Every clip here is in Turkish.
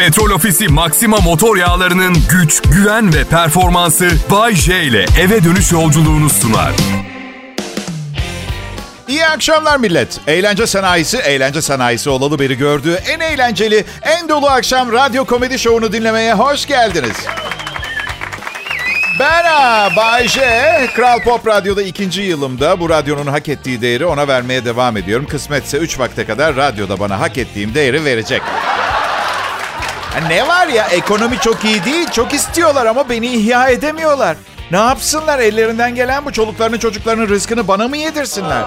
Petrol Ofisi Maxima motor yağlarının güç, güven ve performansı Bay J ile eve dönüş yolculuğunu sunar. İyi akşamlar millet. Eğlence sanayisi, eğlence sanayisi olalı beri gördüğü en eğlenceli, en dolu akşam radyo komedi şovunu dinlemeye hoş geldiniz. Ben Bay J, Kral Pop Radyo'da ikinci yılımda bu radyonun hak ettiği değeri ona vermeye devam ediyorum. Kısmetse 3 vakte kadar radyoda bana hak ettiğim değeri verecek. Ne var ya ekonomi çok iyi değil, çok istiyorlar ama beni ihya edemiyorlar. Ne yapsınlar ellerinden gelen bu çoluklarının çocuklarının rızkını bana mı yedirsinler?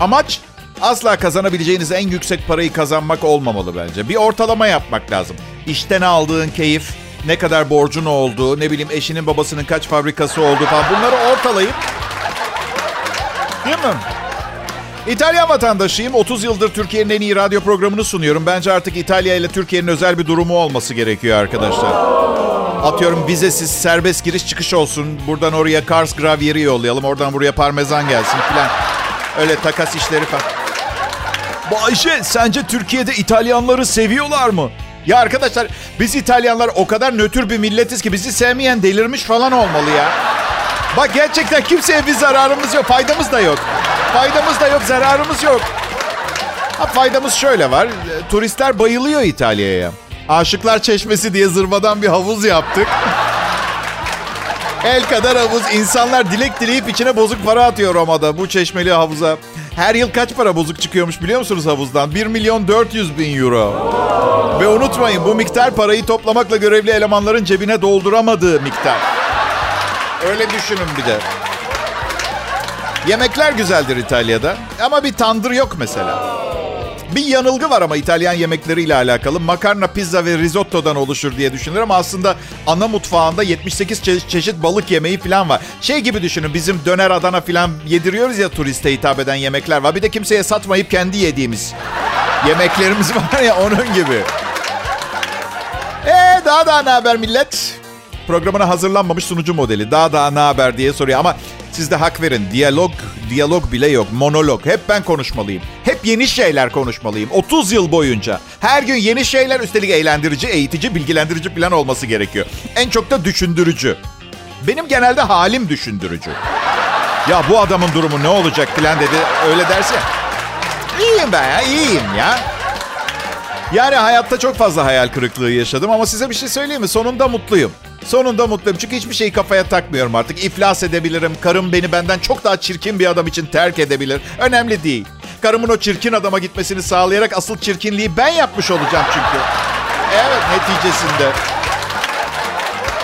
Amaç asla kazanabileceğiniz en yüksek parayı kazanmak olmamalı bence. Bir ortalama yapmak lazım. İşten aldığın keyif, ne kadar borcun olduğu, ne bileyim eşinin babasının kaç fabrikası olduğu falan bunları ortalayıp Değil mi? İtalyan vatandaşıyım. 30 yıldır Türkiye'nin en iyi radyo programını sunuyorum. Bence artık İtalya ile Türkiye'nin özel bir durumu olması gerekiyor arkadaşlar. Atıyorum vizesiz serbest giriş çıkış olsun. Buradan oraya Kars gravyeri yollayalım. Oradan buraya parmesan gelsin filan. Öyle takas işleri falan. Bu Ayşe sence Türkiye'de İtalyanları seviyorlar mı? Ya arkadaşlar biz İtalyanlar o kadar nötr bir milletiz ki bizi sevmeyen delirmiş falan olmalı ya. Bak gerçekten kimseye bir zararımız yok. Faydamız da yok. Faydamız da yok, zararımız yok. Ha, faydamız şöyle var. Turistler bayılıyor İtalya'ya. Aşıklar Çeşmesi diye zırvadan bir havuz yaptık. El kadar havuz. İnsanlar dilek dileyip içine bozuk para atıyor Roma'da bu çeşmeli havuza. Her yıl kaç para bozuk çıkıyormuş biliyor musunuz havuzdan? 1 milyon 400 bin euro. Ve unutmayın bu miktar parayı toplamakla görevli elemanların cebine dolduramadığı miktar. Öyle düşünün bir de. Yemekler güzeldir İtalya'da ama bir tandır yok mesela. Bir yanılgı var ama İtalyan yemekleriyle alakalı. Makarna, pizza ve risottodan oluşur diye düşünülür ama aslında ana mutfağında 78 çe- çeşit balık yemeği falan var. Şey gibi düşünün bizim döner Adana falan yediriyoruz ya turiste hitap eden yemekler var. Bir de kimseye satmayıp kendi yediğimiz yemeklerimiz var ya onun gibi. Ee daha daha ne haber millet? Programına hazırlanmamış sunucu modeli. Daha daha ne haber diye soruyor ama siz de hak verin. Diyalog, diyalog bile yok. Monolog. Hep ben konuşmalıyım. Hep yeni şeyler konuşmalıyım. 30 yıl boyunca. Her gün yeni şeyler üstelik eğlendirici, eğitici, bilgilendirici falan olması gerekiyor. En çok da düşündürücü. Benim genelde halim düşündürücü. Ya bu adamın durumu ne olacak falan dedi. Öyle derse. İyiyim ben ya, iyiyim ya. Yani hayatta çok fazla hayal kırıklığı yaşadım ama size bir şey söyleyeyim mi? Sonunda mutluyum. Sonunda mutluyum. Çünkü hiçbir şeyi kafaya takmıyorum artık. İflas edebilirim. Karım beni benden çok daha çirkin bir adam için terk edebilir. Önemli değil. Karımın o çirkin adama gitmesini sağlayarak asıl çirkinliği ben yapmış olacağım çünkü. Evet neticesinde.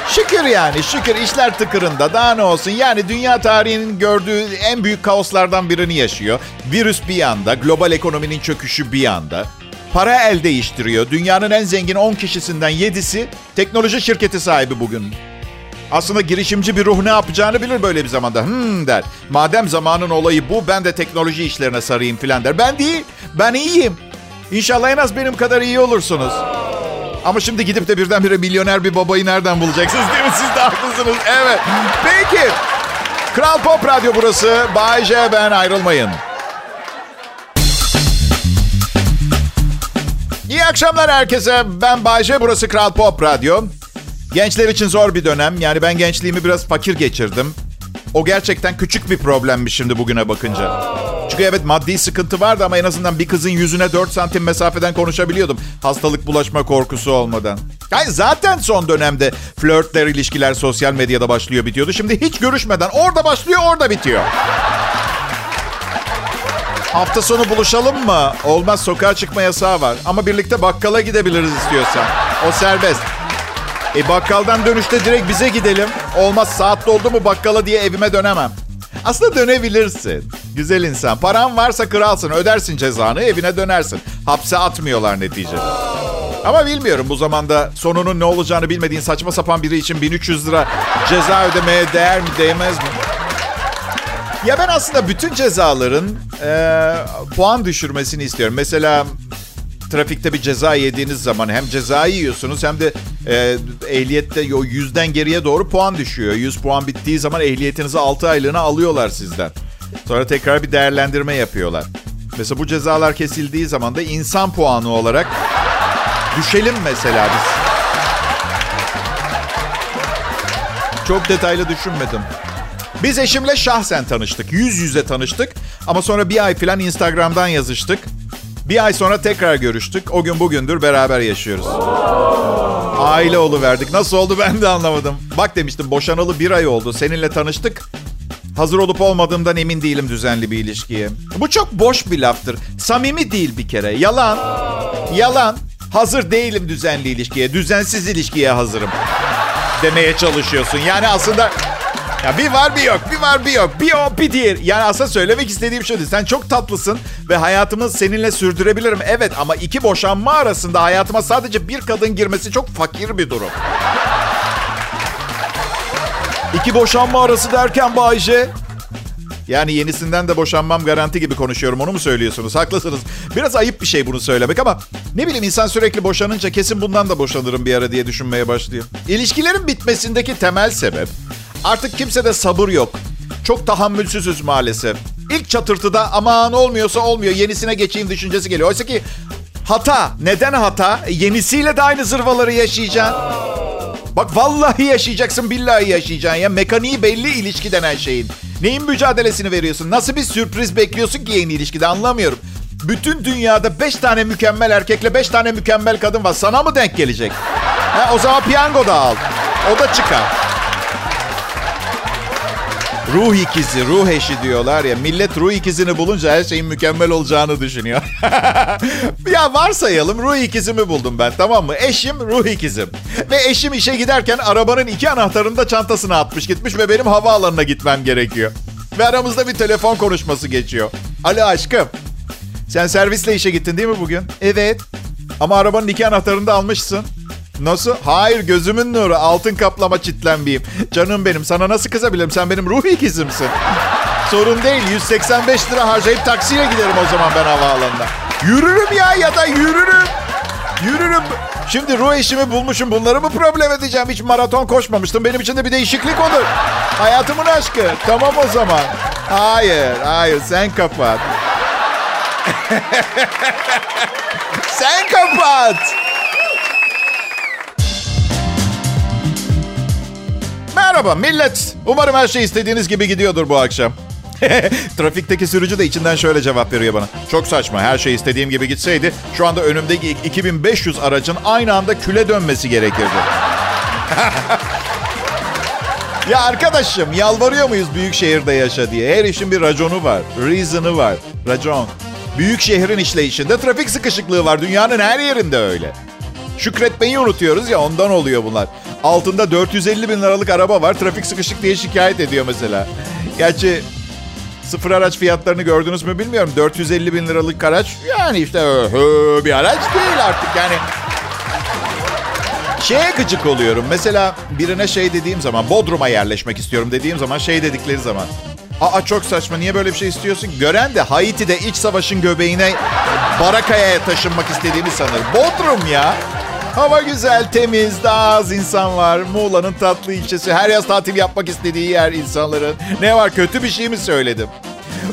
Şükür yani şükür işler tıkırında daha ne olsun. Yani dünya tarihinin gördüğü en büyük kaoslardan birini yaşıyor. Virüs bir yanda, global ekonominin çöküşü bir yanda. Para el değiştiriyor. Dünyanın en zengin 10 kişisinden 7'si teknoloji şirketi sahibi bugün. Aslında girişimci bir ruh ne yapacağını bilir böyle bir zamanda. Hmm der. Madem zamanın olayı bu ben de teknoloji işlerine sarayım filan der. Ben değil. Ben iyiyim. İnşallah en az benim kadar iyi olursunuz. Ama şimdi gidip de birdenbire milyoner bir babayı nereden bulacaksınız değil mi? Siz de haklısınız. Evet. Peki. Kral Pop Radyo burası. Bay J ben ayrılmayın. İyi akşamlar herkese. Ben Bayce, burası Kral Pop Radyo. Gençler için zor bir dönem. Yani ben gençliğimi biraz fakir geçirdim. O gerçekten küçük bir problemmiş şimdi bugüne bakınca. Çünkü evet maddi sıkıntı vardı ama en azından bir kızın yüzüne 4 santim mesafeden konuşabiliyordum. Hastalık bulaşma korkusu olmadan. Yani zaten son dönemde flörtler, ilişkiler sosyal medyada başlıyor bitiyordu. Şimdi hiç görüşmeden orada başlıyor orada bitiyor. Hafta sonu buluşalım mı? Olmaz sokağa çıkma yasağı var. Ama birlikte bakkala gidebiliriz istiyorsan. O serbest. E bakkaldan dönüşte direkt bize gidelim. Olmaz saat doldu mu bakkala diye evime dönemem. Aslında dönebilirsin. Güzel insan. Paran varsa kralsın. Ödersin cezanı evine dönersin. Hapse atmıyorlar neticede. Ama bilmiyorum bu zamanda sonunun ne olacağını bilmediğin saçma sapan biri için 1300 lira ceza ödemeye değer mi değmez mi? Ya ben aslında bütün cezaların e, puan düşürmesini istiyorum. Mesela trafikte bir ceza yediğiniz zaman hem cezayı yiyorsunuz hem de e, ehliyette o yüzden geriye doğru puan düşüyor. 100 puan bittiği zaman ehliyetinizi 6 aylığına alıyorlar sizden. Sonra tekrar bir değerlendirme yapıyorlar. Mesela bu cezalar kesildiği zaman da insan puanı olarak Düşelim mesela biz. Çok detaylı düşünmedim. Biz eşimle şahsen tanıştık. Yüz yüze tanıştık. Ama sonra bir ay falan Instagram'dan yazıştık. Bir ay sonra tekrar görüştük. O gün bugündür beraber yaşıyoruz. Aile verdik. Nasıl oldu ben de anlamadım. Bak demiştim boşanalı bir ay oldu. Seninle tanıştık. Hazır olup olmadığımdan emin değilim düzenli bir ilişkiye. Bu çok boş bir laftır. Samimi değil bir kere. Yalan. Yalan. Hazır değilim düzenli ilişkiye. Düzensiz ilişkiye hazırım. Demeye çalışıyorsun. Yani aslında ya bir var bir yok, bir var bir yok. Bir o bir diğer. Yani aslında söylemek istediğim şuydu. Sen çok tatlısın ve hayatımı seninle sürdürebilirim. Evet ama iki boşanma arasında hayatıma sadece bir kadın girmesi çok fakir bir durum. İki boşanma arası derken Bayce. Yani yenisinden de boşanmam garanti gibi konuşuyorum. Onu mu söylüyorsunuz? Haklısınız. Biraz ayıp bir şey bunu söylemek ama ne bileyim insan sürekli boşanınca kesin bundan da boşanırım bir ara diye düşünmeye başlıyor. İlişkilerin bitmesindeki temel sebep artık kimsede sabır yok. Çok tahammülsüzüz maalesef. İlk çatırtıda aman olmuyorsa olmuyor yenisine geçeyim düşüncesi geliyor. Oysa ki hata. Neden hata? Yenisiyle de aynı zırvaları yaşayacaksın. Bak vallahi yaşayacaksın billahi yaşayacaksın ya. Mekaniği belli ilişki denen şeyin. Neyin mücadelesini veriyorsun? Nasıl bir sürpriz bekliyorsun ki yeni ilişkide anlamıyorum. Bütün dünyada beş tane mükemmel erkekle beş tane mükemmel kadın var. Sana mı denk gelecek? Ha, o zaman piyango da al. O da çıkar. Ruh ikizi, ruh eşi diyorlar ya. Millet ruh ikizini bulunca her şeyin mükemmel olacağını düşünüyor. ya varsayalım ruh ikizimi buldum ben tamam mı? Eşim ruh ikizim. Ve eşim işe giderken arabanın iki anahtarını da çantasına atmış gitmiş ve benim havaalanına gitmem gerekiyor. Ve aramızda bir telefon konuşması geçiyor. Alo aşkım. Sen servisle işe gittin değil mi bugün? Evet. Ama arabanın iki anahtarını da almışsın. Nasıl? Hayır gözümün nuru. Altın kaplama çitlenmeyeyim. Canım benim sana nasıl kızabilirim? Sen benim ruh ikizimsin. Sorun değil. 185 lira harcayıp taksiye giderim o zaman ben havaalanına. Yürürüm ya ya da yürürüm. Yürürüm. Şimdi ruh eşimi bulmuşum. Bunları mı problem edeceğim? Hiç maraton koşmamıştım. Benim için de bir değişiklik olur. Hayatımın aşkı. Tamam o zaman. Hayır, hayır. Sen kapat. sen kapat. Merhaba millet. Umarım her şey istediğiniz gibi gidiyordur bu akşam. Trafikteki sürücü de içinden şöyle cevap veriyor bana. Çok saçma. Her şey istediğim gibi gitseydi şu anda önümdeki 2500 aracın aynı anda küle dönmesi gerekirdi. ya arkadaşım yalvarıyor muyuz büyük şehirde yaşa diye? Her işin bir raconu var. Reason'ı var. Racon. Büyük şehrin işleyişinde trafik sıkışıklığı var. Dünyanın her yerinde öyle. Şükretmeyi unutuyoruz ya ondan oluyor bunlar. Altında 450 bin liralık araba var. Trafik sıkışık diye şikayet ediyor mesela. Gerçi sıfır araç fiyatlarını gördünüz mü bilmiyorum. 450 bin liralık araç yani işte öhö, bir araç değil artık yani. Şeye gıcık oluyorum. Mesela birine şey dediğim zaman, Bodrum'a yerleşmek istiyorum dediğim zaman şey dedikleri zaman. Aa çok saçma niye böyle bir şey istiyorsun? Gören de Haiti'de iç savaşın göbeğine Barakaya'ya taşınmak istediğimi sanır. Bodrum ya. Hava güzel, temiz, daha az insan var. Muğla'nın tatlı ilçesi. Her yaz tatil yapmak istediği yer insanların. Ne var kötü bir şey mi söyledim?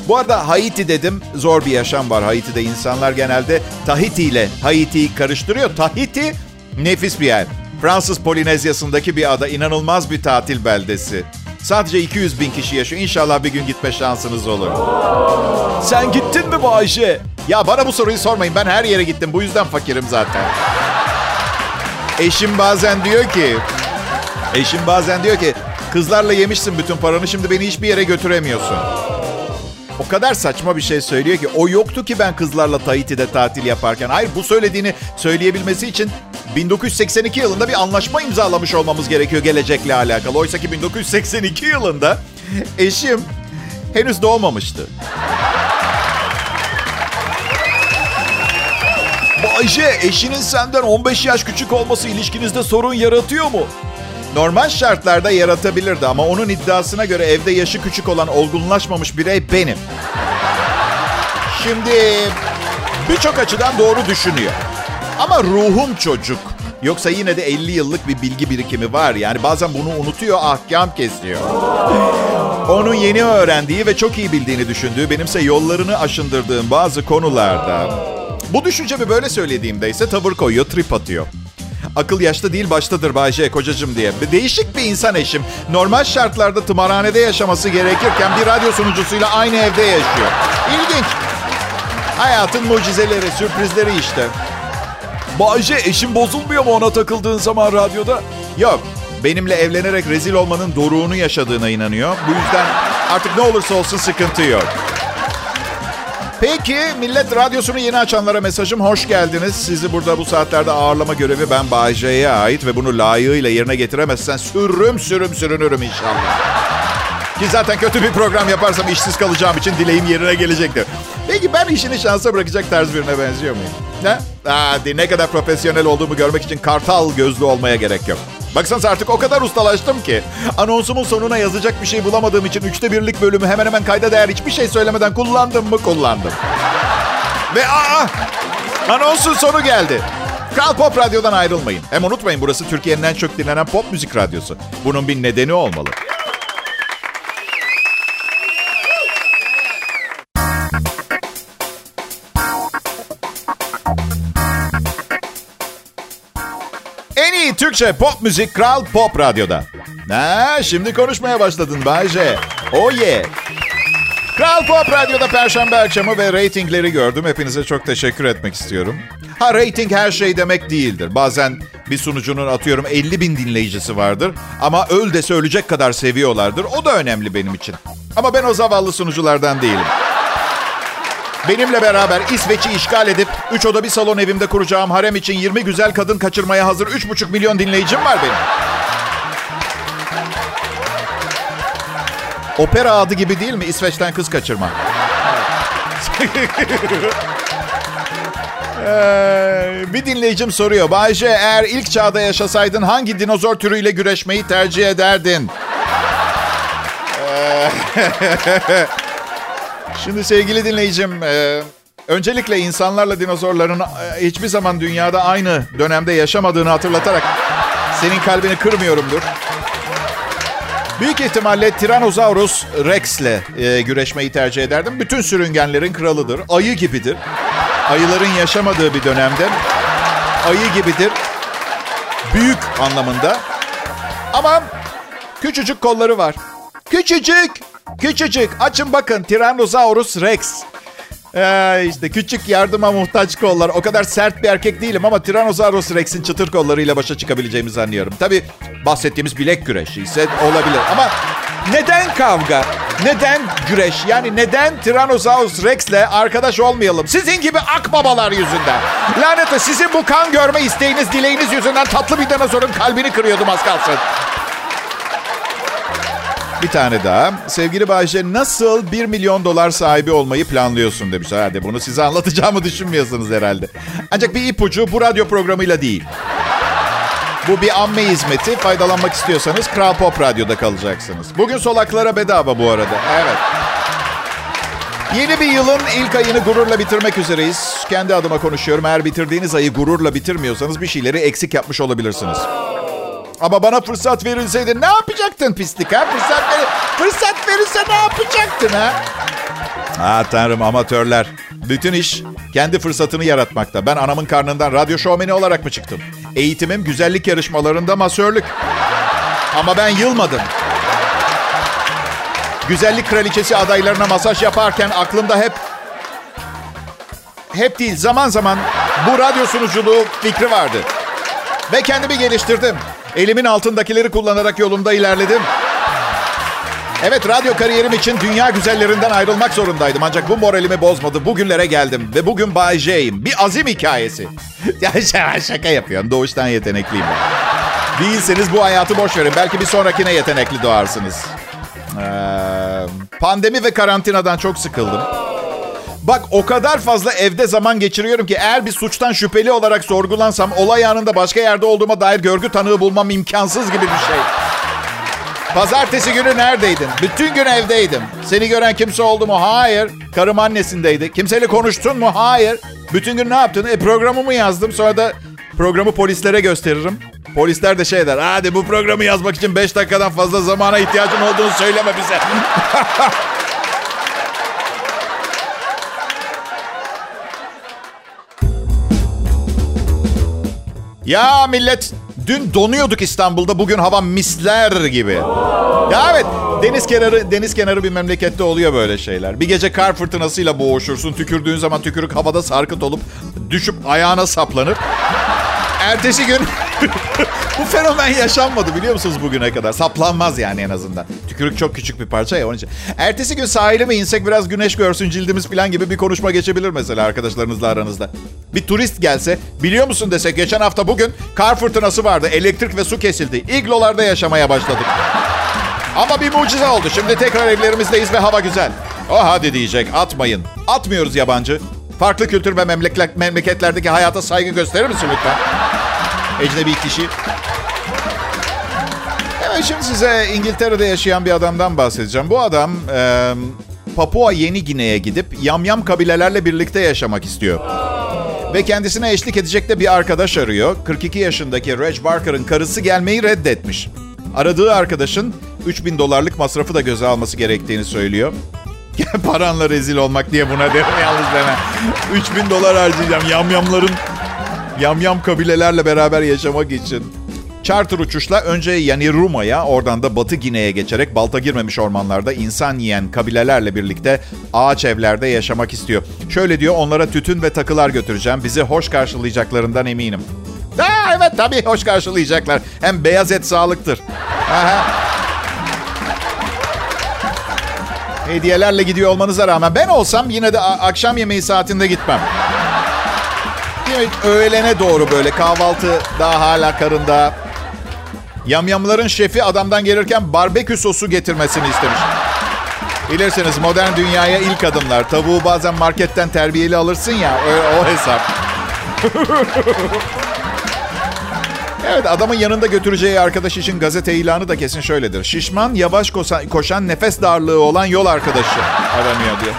Bu arada Haiti dedim. Zor bir yaşam var Haiti'de. insanlar genelde Tahiti ile Haiti'yi karıştırıyor. Tahiti nefis bir yer. Fransız Polinezyası'ndaki bir ada. inanılmaz bir tatil beldesi. Sadece 200 bin kişi yaşıyor. İnşallah bir gün gitme şansınız olur. Sen gittin mi bu Ayşe? Ya bana bu soruyu sormayın. Ben her yere gittim. Bu yüzden fakirim zaten. Eşim bazen diyor ki... Eşim bazen diyor ki... Kızlarla yemişsin bütün paranı şimdi beni hiçbir yere götüremiyorsun. O kadar saçma bir şey söylüyor ki o yoktu ki ben kızlarla Tahiti'de tatil yaparken. Hayır bu söylediğini söyleyebilmesi için 1982 yılında bir anlaşma imzalamış olmamız gerekiyor gelecekle alakalı. Oysa ki 1982 yılında eşim henüz doğmamıştı. Bayce, eşinin senden 15 yaş küçük olması ilişkinizde sorun yaratıyor mu? Normal şartlarda yaratabilirdi ama onun iddiasına göre evde yaşı küçük olan olgunlaşmamış birey benim. Şimdi birçok açıdan doğru düşünüyor. Ama ruhum çocuk. Yoksa yine de 50 yıllık bir bilgi birikimi var. Yani bazen bunu unutuyor, ahkam kesiyor. Onun yeni öğrendiği ve çok iyi bildiğini düşündüğü, benimse yollarını aşındırdığım bazı konularda Bu düşüncemi böyle söylediğimde ise tavır koyuyor, trip atıyor. Akıl yaşta değil baştadır Bayce kocacım diye. Değişik bir insan eşim. Normal şartlarda tımarhanede yaşaması gerekirken bir radyo sunucusuyla aynı evde yaşıyor. İlginç. Hayatın mucizeleri, sürprizleri işte. Bayce eşin bozulmuyor mu ona takıldığın zaman radyoda? Yok. Benimle evlenerek rezil olmanın doruğunu yaşadığına inanıyor. Bu yüzden artık ne olursa olsun sıkıntı yok. Peki millet radyosunu yeni açanlara mesajım hoş geldiniz. Sizi burada bu saatlerde ağırlama görevi ben Bayce'ye ait ve bunu layığıyla yerine getiremezsen sürüm sürüm sürünürüm inşallah. Ki zaten kötü bir program yaparsam işsiz kalacağım için dileğim yerine gelecektir. Peki ben işini şansa bırakacak tarz birine benziyor muyum? Ne? Hadi ne kadar profesyonel olduğumu görmek için kartal gözlü olmaya gerek yok. Baksanıza artık o kadar ustalaştım ki. Anonsumun sonuna yazacak bir şey bulamadığım için üçte birlik bölümü hemen hemen kayda değer hiçbir şey söylemeden kullandım mı kullandım. Ve aa! Anonsun sonu geldi. Kral Pop Radyo'dan ayrılmayın. Hem unutmayın burası Türkiye'nin en çok dinlenen pop müzik radyosu. Bunun bir nedeni olmalı. En iyi Türkçe pop müzik Kral Pop Radyo'da. Ha, şimdi konuşmaya başladın Bayce. Oh yeah. Kral Pop Radyo'da Perşembe akşamı ve reytingleri gördüm. Hepinize çok teşekkür etmek istiyorum. Ha reyting her şey demek değildir. Bazen bir sunucunun atıyorum 50 bin dinleyicisi vardır. Ama öl de söyleyecek kadar seviyorlardır. O da önemli benim için. Ama ben o zavallı sunuculardan değilim. Benimle beraber İsveç'i işgal edip 3 oda bir salon evimde kuracağım harem için 20 güzel kadın kaçırmaya hazır 3,5 milyon dinleyicim var benim. Opera adı gibi değil mi? İsveç'ten kız kaçırma. Bir dinleyicim soruyor. Bayce eğer ilk çağda yaşasaydın hangi dinozor türüyle güreşmeyi tercih ederdin? Şimdi sevgili dinleyicim, e, öncelikle insanlarla dinozorların e, hiçbir zaman dünyada aynı dönemde yaşamadığını hatırlatarak senin kalbini kırmıyorumdur. Büyük ihtimalle Tyrannosaurus Rex'le e, güreşmeyi tercih ederdim. Bütün sürüngenlerin kralıdır. Ayı gibidir. Ayıların yaşamadığı bir dönemde ayı gibidir. Büyük anlamında. Ama küçücük kolları var. Küçücük. Küçücük. Açın bakın Tyrannosaurus Rex. Ee, işte küçük yardıma muhtaç kollar. O kadar sert bir erkek değilim ama Tyrannosaurus Rex'in çıtır kollarıyla başa çıkabileceğimi zannediyorum. Tabii bahsettiğimiz bilek güreşi ise olabilir. Ama neden kavga? Neden güreş? Yani neden Tyrannosaurus Rex'le arkadaş olmayalım? Sizin gibi akbabalar yüzünden. Lanet sizin bu kan görme isteğiniz, dileğiniz yüzünden tatlı bir dinozorun kalbini kırıyordum az kalsın. Bir tane daha. Sevgili Bayce nasıl 1 milyon dolar sahibi olmayı planlıyorsun demiş. Hadi bunu size anlatacağımı düşünmüyorsunuz herhalde. Ancak bir ipucu bu radyo programıyla değil. Bu bir amme hizmeti. Faydalanmak istiyorsanız Kral Pop Radyo'da kalacaksınız. Bugün solaklara bedava bu arada. Evet. Yeni bir yılın ilk ayını gururla bitirmek üzereyiz. Kendi adıma konuşuyorum. Eğer bitirdiğiniz ayı gururla bitirmiyorsanız bir şeyleri eksik yapmış olabilirsiniz. Ama bana fırsat verilseydi ne yapacaktın pislik ha? Fırsat, ver fırsat verirse ne yapacaktın ha? Ah tanrım amatörler. Bütün iş kendi fırsatını yaratmakta. Ben anamın karnından radyo şovmeni olarak mı çıktım? Eğitimim güzellik yarışmalarında masörlük. Ama ben yılmadım. Güzellik kraliçesi adaylarına masaj yaparken aklımda hep... Hep değil zaman zaman bu radyo sunuculuğu fikri vardı. Ve kendimi geliştirdim. Elimin altındakileri kullanarak yolumda ilerledim. Evet radyo kariyerim için dünya güzellerinden ayrılmak zorundaydım. Ancak bu moralimi bozmadı. Bugünlere geldim ve bugün Bay J'yim. Bir azim hikayesi. ya şaka yapıyorum. Doğuştan yetenekliyim. Değilseniz bu hayatı boş verin. Belki bir sonrakine yetenekli doğarsınız. Ee, pandemi ve karantinadan çok sıkıldım. Bak o kadar fazla evde zaman geçiriyorum ki eğer bir suçtan şüpheli olarak sorgulansam olay anında başka yerde olduğuma dair görgü tanığı bulmam imkansız gibi bir şey. Pazartesi günü neredeydin? Bütün gün evdeydim. Seni gören kimse oldu mu? Hayır. Karım annesindeydi. Kimseyle konuştun mu? Hayır. Bütün gün ne yaptın? E programımı yazdım. Sonra da programı polislere gösteririm. Polisler de şey der. Hadi bu programı yazmak için 5 dakikadan fazla zamana ihtiyacın olduğunu söyleme bize. Ya millet dün donuyorduk İstanbul'da bugün hava misler gibi. Ya evet deniz kenarı deniz kenarı bir memlekette oluyor böyle şeyler. Bir gece kar fırtınasıyla boğuşursun. Tükürdüğün zaman tükürük havada sarkıt olup düşüp ayağına saplanır. Ertesi gün bu fenomen yaşanmadı biliyor musunuz bugüne kadar? Saplanmaz yani en azından. Tükürük çok küçük bir parça ya onun için. Ertesi gün sahile mi insek biraz güneş görsün cildimiz falan gibi bir konuşma geçebilir mesela arkadaşlarınızla aranızda. Bir turist gelse biliyor musun desek geçen hafta bugün kar fırtınası vardı. Elektrik ve su kesildi. İglolarda yaşamaya başladık. Ama bir mucize oldu. Şimdi tekrar evlerimizdeyiz ve hava güzel. Oh hadi diyecek atmayın. Atmıyoruz yabancı. Farklı kültür ve memleket, memleketlerdeki hayata saygı gösterir misin lütfen? Ecnebi kişi. Şimdi size İngiltere'de yaşayan bir adamdan bahsedeceğim. Bu adam e, Papua Yeni Gine'ye gidip yamyam kabilelerle birlikte yaşamak istiyor. Ve kendisine eşlik edecek de bir arkadaş arıyor. 42 yaşındaki Reg Barker'ın karısı gelmeyi reddetmiş. Aradığı arkadaşın 3000 dolarlık masrafı da göze alması gerektiğini söylüyor. Paranla rezil olmak diye buna derim yalnız deme. 3000 dolar harcayacağım yamyamların yamyam kabilelerle beraber yaşamak için. Charter uçuşla önce Yaniruma'ya oradan da Batı Gine'ye geçerek balta girmemiş ormanlarda insan yiyen kabilelerle birlikte ağaç evlerde yaşamak istiyor. Şöyle diyor onlara tütün ve takılar götüreceğim. Bizi hoş karşılayacaklarından eminim. Aa, evet tabii hoş karşılayacaklar. Hem beyaz et sağlıktır. Aha. Hediyelerle gidiyor olmanıza rağmen ben olsam yine de akşam yemeği saatinde gitmem. Mi? Öğlene doğru böyle kahvaltı daha hala karında. Yamyamların şefi adamdan gelirken barbekü sosu getirmesini istemiş. Bilirsiniz modern dünyaya ilk adımlar. Tavuğu bazen marketten terbiyeli alırsın ya o, o hesap. evet adamın yanında götüreceği arkadaş için gazete ilanı da kesin şöyledir. Şişman, yavaş koşan, koşan nefes darlığı olan yol arkadaşı aranıyor diye.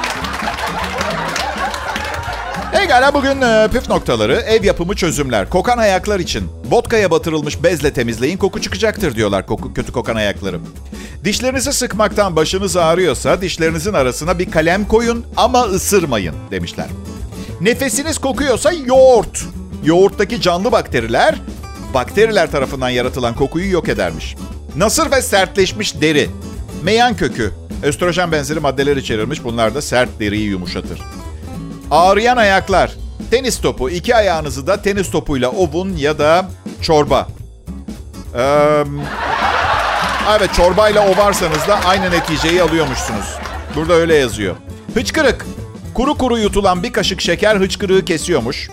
Pekala bugün e, püf noktaları, ev yapımı çözümler. Kokan ayaklar için vodkaya batırılmış bezle temizleyin koku çıkacaktır diyorlar koku, kötü kokan ayakları. Dişlerinizi sıkmaktan başınız ağrıyorsa dişlerinizin arasına bir kalem koyun ama ısırmayın demişler. Nefesiniz kokuyorsa yoğurt. Yoğurttaki canlı bakteriler bakteriler tarafından yaratılan kokuyu yok edermiş. Nasır ve sertleşmiş deri. Meyan kökü. Östrojen benzeri maddeler içerirmiş. Bunlar da sert deriyi yumuşatır. Ağrıyan ayaklar. Tenis topu. İki ayağınızı da tenis topuyla ovun ya da çorba. Ee, evet çorbayla ovarsanız da aynı neticeyi alıyormuşsunuz. Burada öyle yazıyor. Hıçkırık. Kuru kuru yutulan bir kaşık şeker hıçkırığı kesiyormuş.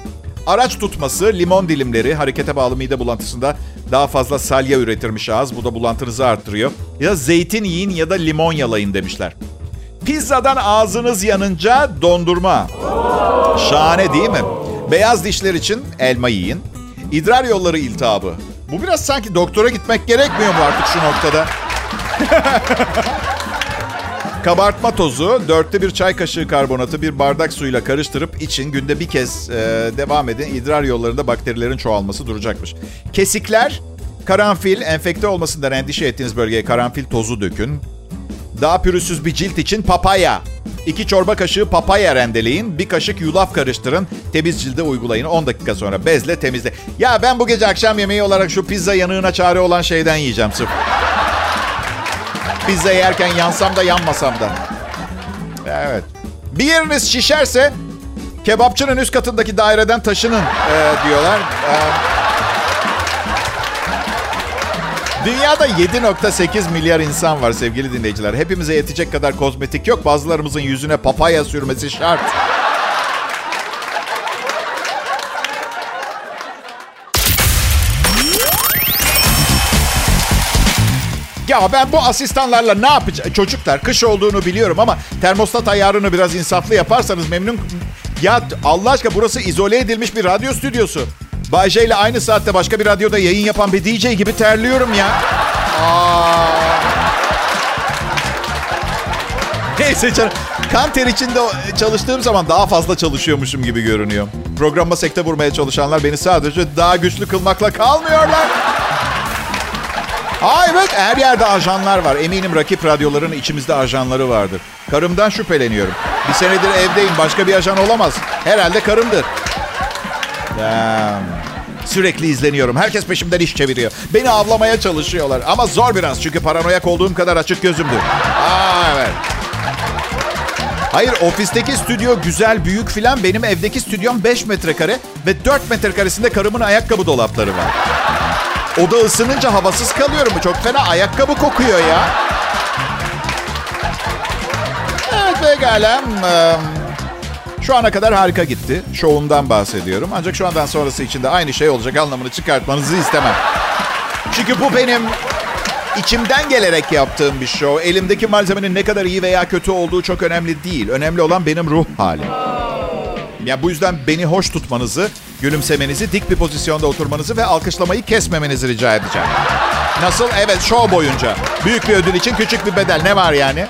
Araç tutması, limon dilimleri harekete bağlı mide bulantısında daha fazla salya üretirmiş ağız. Bu da bulantınızı arttırıyor. Ya zeytin yiyin ya da limon yalayın demişler. Pizzadan ağzınız yanınca dondurma. Şahane değil mi? Beyaz dişler için elma yiyin. İdrar yolları iltihabı. Bu biraz sanki doktora gitmek gerekmiyor mu artık şu noktada? Kabartma tozu, dörtte bir çay kaşığı karbonatı bir bardak suyla karıştırıp için günde bir kez e, devam edin. İdrar yollarında bakterilerin çoğalması duracakmış. Kesikler, karanfil, enfekte olmasından endişe ettiğiniz bölgeye karanfil tozu dökün. Daha pürüzsüz bir cilt için papaya. İki çorba kaşığı papaya rendeleyin. Bir kaşık yulaf karıştırın. Temiz cilde uygulayın. 10 dakika sonra bezle temizle. Ya ben bu gece akşam yemeği olarak şu pizza yanığına çare olan şeyden yiyeceğim sırf. Pizza yerken yansam da yanmasam da. Evet. Bir yeriniz şişerse kebapçının üst katındaki daireden taşının e, diyorlar. E, Dünyada 7.8 milyar insan var sevgili dinleyiciler. Hepimize yetecek kadar kozmetik yok. Bazılarımızın yüzüne papaya sürmesi şart. Ya ben bu asistanlarla ne yapacağım? Çocuklar kış olduğunu biliyorum ama termostat ayarını biraz insaflı yaparsanız memnun... Ya Allah aşkına burası izole edilmiş bir radyo stüdyosu. Bay ile aynı saatte başka bir radyoda yayın yapan bir DJ gibi terliyorum ya. Aa. Neyse canım. Kan ter içinde çalıştığım zaman daha fazla çalışıyormuşum gibi görünüyor. Programa sekte vurmaya çalışanlar beni sadece daha güçlü kılmakla kalmıyorlar. Aa evet her yerde ajanlar var. Eminim rakip radyoların içimizde ajanları vardır. Karımdan şüpheleniyorum. Bir senedir evdeyim. Başka bir ajan olamaz. Herhalde karımdır. Sürekli izleniyorum. Herkes peşimden iş çeviriyor. Beni avlamaya çalışıyorlar. Ama zor biraz çünkü paranoyak olduğum kadar açık gözümdür. Aa evet. Hayır ofisteki stüdyo güzel büyük filan. Benim evdeki stüdyom 5 metrekare ve 4 metrekaresinde karımın ayakkabı dolapları var. Oda ısınınca havasız kalıyorum. Çok fena ayakkabı kokuyor ya. Evet pekala. Eee, Şu ana kadar harika gitti. Şovumdan bahsediyorum. Ancak şu andan sonrası için de aynı şey olacak anlamını çıkartmanızı istemem. Çünkü bu benim içimden gelerek yaptığım bir show. Elimdeki malzemenin ne kadar iyi veya kötü olduğu çok önemli değil. Önemli olan benim ruh halim. Ya bu yüzden beni hoş tutmanızı, gülümsemenizi, dik bir pozisyonda oturmanızı ve alkışlamayı kesmemenizi rica edeceğim. Nasıl? Evet, show boyunca. Büyük bir ödül için küçük bir bedel. Ne var yani?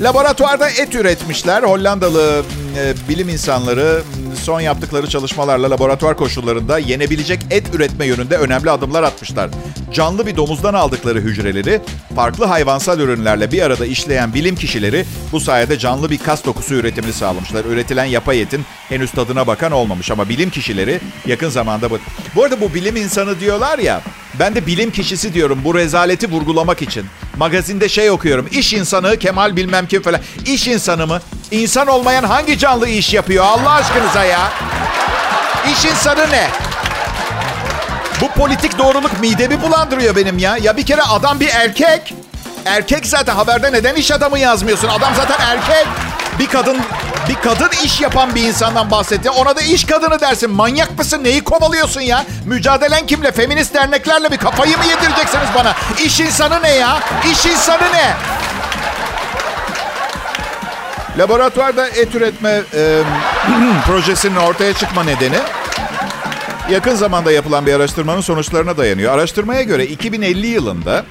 Laboratuvarda et üretmişler. Hollandalı e, bilim insanları son yaptıkları çalışmalarla laboratuvar koşullarında yenebilecek et üretme yönünde önemli adımlar atmışlar. Canlı bir domuzdan aldıkları hücreleri farklı hayvansal ürünlerle bir arada işleyen bilim kişileri bu sayede canlı bir kas dokusu üretimini sağlamışlar. Üretilen yapay etin henüz tadına bakan olmamış ama bilim kişileri yakın zamanda bu. Bu arada bu bilim insanı diyorlar ya ben de bilim kişisi diyorum bu rezaleti vurgulamak için. Magazinde şey okuyorum. İş insanı Kemal bilmem kim falan. İş insanı mı? İnsan olmayan hangi canlı iş yapıyor Allah aşkınıza ya? İş insanı ne? Bu politik doğruluk midemi bulandırıyor benim ya. Ya bir kere adam bir erkek. Erkek zaten haberde neden iş adamı yazmıyorsun? Adam zaten erkek. Bir kadın bir kadın iş yapan bir insandan bahsetti. Ona da iş kadını dersin. Manyak mısın? Neyi kovalıyorsun ya? Mücadelen kimle? Feminist derneklerle bir kafayı mı yedireceksiniz bana? İş insanı ne ya? İş insanı ne? Laboratuvarda et üretme e, projesinin ortaya çıkma nedeni yakın zamanda yapılan bir araştırmanın sonuçlarına dayanıyor. Araştırmaya göre 2050 yılında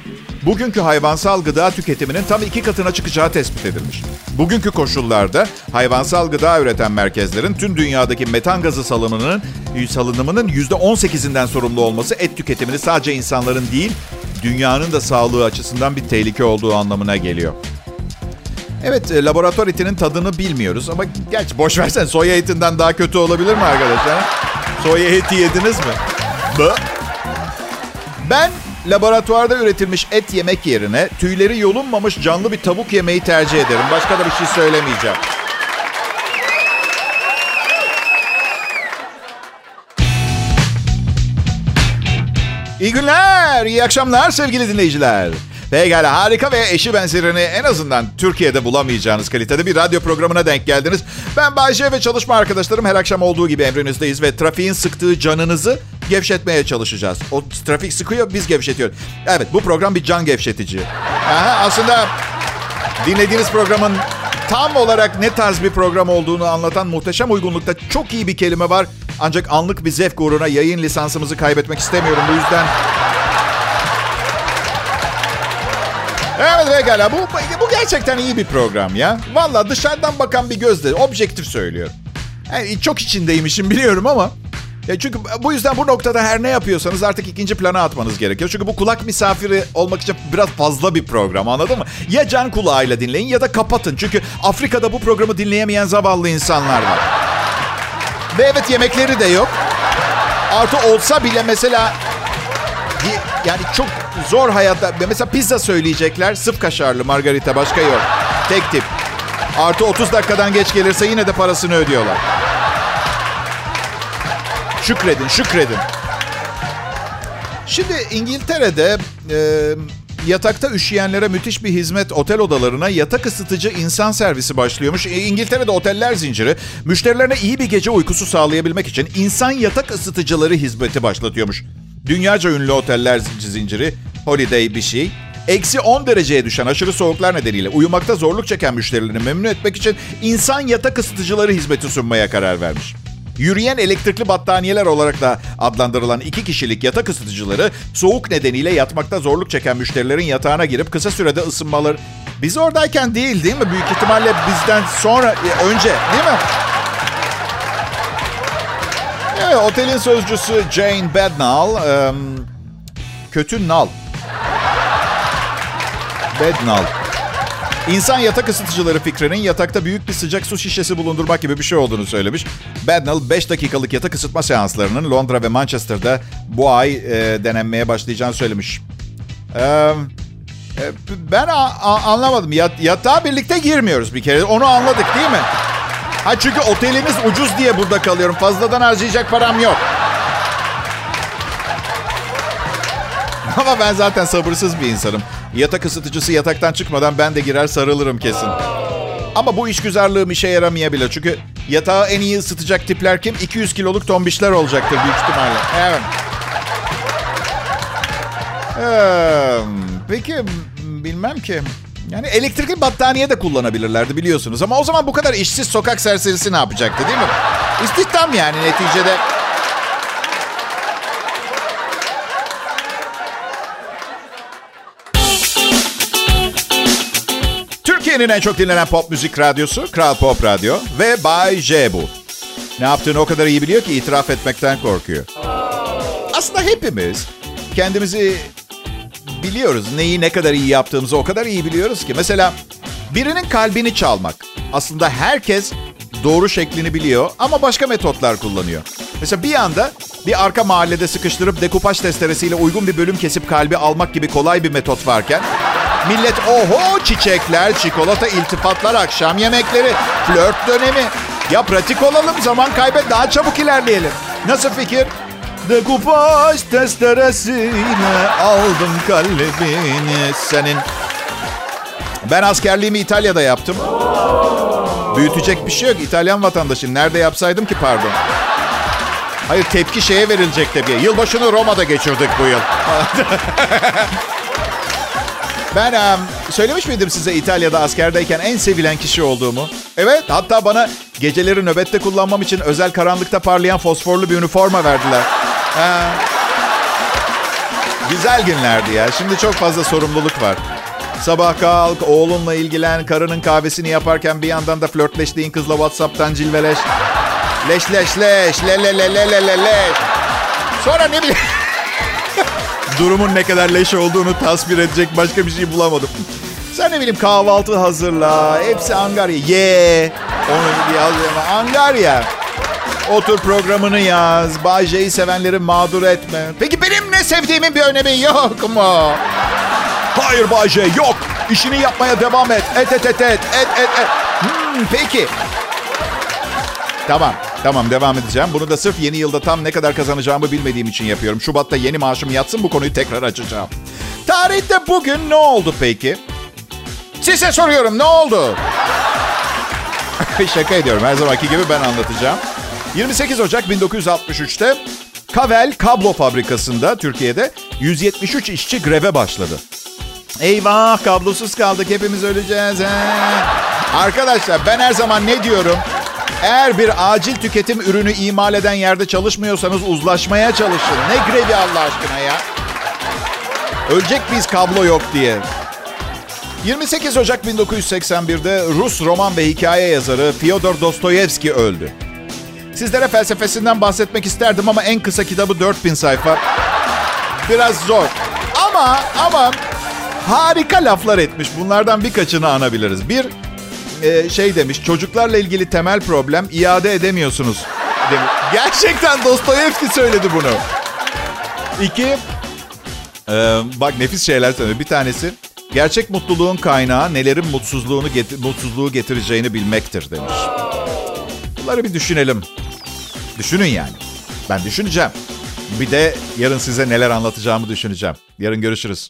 bugünkü hayvansal gıda tüketiminin tam iki katına çıkacağı tespit edilmiş. Bugünkü koşullarda hayvansal gıda üreten merkezlerin tüm dünyadaki metan gazı salınımının, salınımının %18'inden sorumlu olması et tüketimini sadece insanların değil, dünyanın da sağlığı açısından bir tehlike olduğu anlamına geliyor. Evet, e, laboratuvar etinin tadını bilmiyoruz ama gerçi boş versen soya etinden daha kötü olabilir mi arkadaşlar? Soya eti yediniz mi? Ben laboratuvarda üretilmiş et yemek yerine tüyleri yolunmamış canlı bir tavuk yemeyi tercih ederim. Başka da bir şey söylemeyeceğim. İyi günler, iyi akşamlar sevgili dinleyiciler. Pekala harika ve eşi benzerini en azından Türkiye'de bulamayacağınız kalitede bir radyo programına denk geldiniz. Ben Bayce ve çalışma arkadaşlarım her akşam olduğu gibi emrinizdeyiz ve trafiğin sıktığı canınızı gevşetmeye çalışacağız. O trafik sıkıyor biz gevşetiyoruz. Evet bu program bir can gevşetici. Aha, aslında dinlediğiniz programın tam olarak ne tarz bir program olduğunu anlatan muhteşem uygunlukta çok iyi bir kelime var. Ancak anlık bir zevk uğruna yayın lisansımızı kaybetmek istemiyorum. Bu yüzden Evet pekala. Bu, bu gerçekten iyi bir program ya. Valla dışarıdan bakan bir gözle objektif söylüyorum. Yani çok içindeymişim biliyorum ama. Ya çünkü bu yüzden bu noktada her ne yapıyorsanız artık ikinci plana atmanız gerekiyor. Çünkü bu kulak misafiri olmak için biraz fazla bir program anladın mı? Ya can kulağıyla dinleyin ya da kapatın. Çünkü Afrika'da bu programı dinleyemeyen zavallı insanlar var. Ve evet yemekleri de yok. Artı olsa bile mesela yani çok zor hayatta. Mesela pizza söyleyecekler. Sıf kaşarlı margarita başka yok. Tek tip. Artı 30 dakikadan geç gelirse yine de parasını ödüyorlar. Şükredin, şükredin. Şimdi İngiltere'de e, yatakta üşüyenlere müthiş bir hizmet otel odalarına yatak ısıtıcı insan servisi başlıyormuş. İngiltere'de oteller zinciri müşterilerine iyi bir gece uykusu sağlayabilmek için insan yatak ısıtıcıları hizmeti başlatıyormuş. Dünyaca ünlü oteller zinciri Holiday bir şey. Eksi 10 dereceye düşen aşırı soğuklar nedeniyle uyumakta zorluk çeken müşterilerini memnun etmek için insan yatak ısıtıcıları hizmeti sunmaya karar vermiş. Yürüyen elektrikli battaniyeler olarak da adlandırılan iki kişilik yatak ısıtıcıları soğuk nedeniyle yatmakta zorluk çeken müşterilerin yatağına girip kısa sürede ısınmaları... Biz oradayken değil değil mi? Büyük ihtimalle bizden sonra, e, önce değil mi? Evet, otelin sözcüsü Jane Bednall, um, kötü nal. Bednall. İnsan yatak ısıtıcıları fikrinin yatakta büyük bir sıcak su şişesi bulundurmak gibi bir şey olduğunu söylemiş. Bednall 5 dakikalık yatak ısıtma seanslarının Londra ve Manchester'da bu ay e, denenmeye başlayacağını söylemiş. Ee, e, ben a- a- anlamadım. Yat- yatağa birlikte girmiyoruz bir kere. Onu anladık değil mi? Ha çünkü otelimiz ucuz diye burada kalıyorum. Fazladan harcayacak param yok. Ama ben zaten sabırsız bir insanım. Yatak ısıtıcısı yataktan çıkmadan ben de girer sarılırım kesin. Ama bu işgüzarlığım işe yaramayabilir. Çünkü yatağı en iyi ısıtacak tipler kim? 200 kiloluk tombişler olacaktır büyük ihtimalle. Evet. Peki bilmem ki. Yani elektrikli battaniye de kullanabilirlerdi biliyorsunuz. Ama o zaman bu kadar işsiz sokak serserisi ne yapacaktı değil mi? İstihdam yani neticede. Türkiye'nin en çok dinlenen pop müzik radyosu Kral Pop Radyo ve Bay J bu. Ne yaptığını o kadar iyi biliyor ki itiraf etmekten korkuyor. Aslında hepimiz kendimizi biliyoruz. Neyi ne kadar iyi yaptığımızı o kadar iyi biliyoruz ki. Mesela birinin kalbini çalmak. Aslında herkes doğru şeklini biliyor ama başka metotlar kullanıyor. Mesela bir anda bir arka mahallede sıkıştırıp dekupaj testeresiyle uygun bir bölüm kesip kalbi almak gibi kolay bir metot varken millet oho çiçekler, çikolata, iltifatlar, akşam yemekleri, flört dönemi. Ya pratik olalım, zaman kaybet, daha çabuk ilerleyelim. Nasıl fikir? Dekupaj testeresiyle aldım kalbini senin. Ben askerliğimi İtalya'da yaptım. Büyütecek bir şey yok. İtalyan vatandaşım. Nerede yapsaydım ki pardon? Hayır tepki şeye verilecek tabii. Yılbaşını Roma'da geçirdik bu yıl. ben um, söylemiş miydim size İtalya'da askerdeyken en sevilen kişi olduğumu? Evet hatta bana geceleri nöbette kullanmam için özel karanlıkta parlayan fosforlu bir üniforma verdiler. Ha. Güzel günlerdi ya. Şimdi çok fazla sorumluluk var. Sabah kalk, oğlunla ilgilen, karının kahvesini yaparken bir yandan da flörtleştiğin kızla WhatsApp'tan cilveleş. Leş leş leş, le le le le le le. Sonra ne bileyim... Durumun ne kadar leş olduğunu tasvir edecek başka bir şey bulamadım. Sen ne bileyim kahvaltı hazırla. Hepsi Angarya. Ye. Onu bir yazıyorum. Angarya. Otur programını yaz. Bay sevenleri mağdur etme. Peki benim ne sevdiğimin bir önemi yok mu? Hayır Bay yok. İşini yapmaya devam et. Et et et et et et et. Hmm, peki. Tamam. Tamam devam edeceğim. Bunu da sırf yeni yılda tam ne kadar kazanacağımı bilmediğim için yapıyorum. Şubat'ta yeni maaşım yatsın bu konuyu tekrar açacağım. Tarihte bugün ne oldu peki? Size soruyorum ne oldu? Şaka ediyorum her zamanki gibi ben anlatacağım. 28 Ocak 1963'te Kavel Kablo Fabrikası'nda Türkiye'de 173 işçi greve başladı. Eyvah kablosuz kaldık hepimiz öleceğiz. He. Arkadaşlar ben her zaman ne diyorum? Eğer bir acil tüketim ürünü imal eden yerde çalışmıyorsanız uzlaşmaya çalışın. Ne grevi Allah aşkına ya? Ölecek biz kablo yok diye. 28 Ocak 1981'de Rus roman ve hikaye yazarı Fyodor Dostoyevski öldü. Sizlere felsefesinden bahsetmek isterdim ama en kısa kitabı 4000 sayfa. Biraz zor. Ama ama harika laflar etmiş. Bunlardan birkaçını anabiliriz. Bir e, şey demiş. Çocuklarla ilgili temel problem iade edemiyorsunuz. Demiş. Gerçekten Dostoyevski söyledi bunu. İki, e, bak nefis şeyler söylüyor. Bir tanesi gerçek mutluluğun kaynağı nelerin mutsuzluğunu get- mutsuzluğu getireceğini bilmektir demiş. Bunları bir düşünelim. Düşünün yani. Ben düşüneceğim. Bir de yarın size neler anlatacağımı düşüneceğim. Yarın görüşürüz.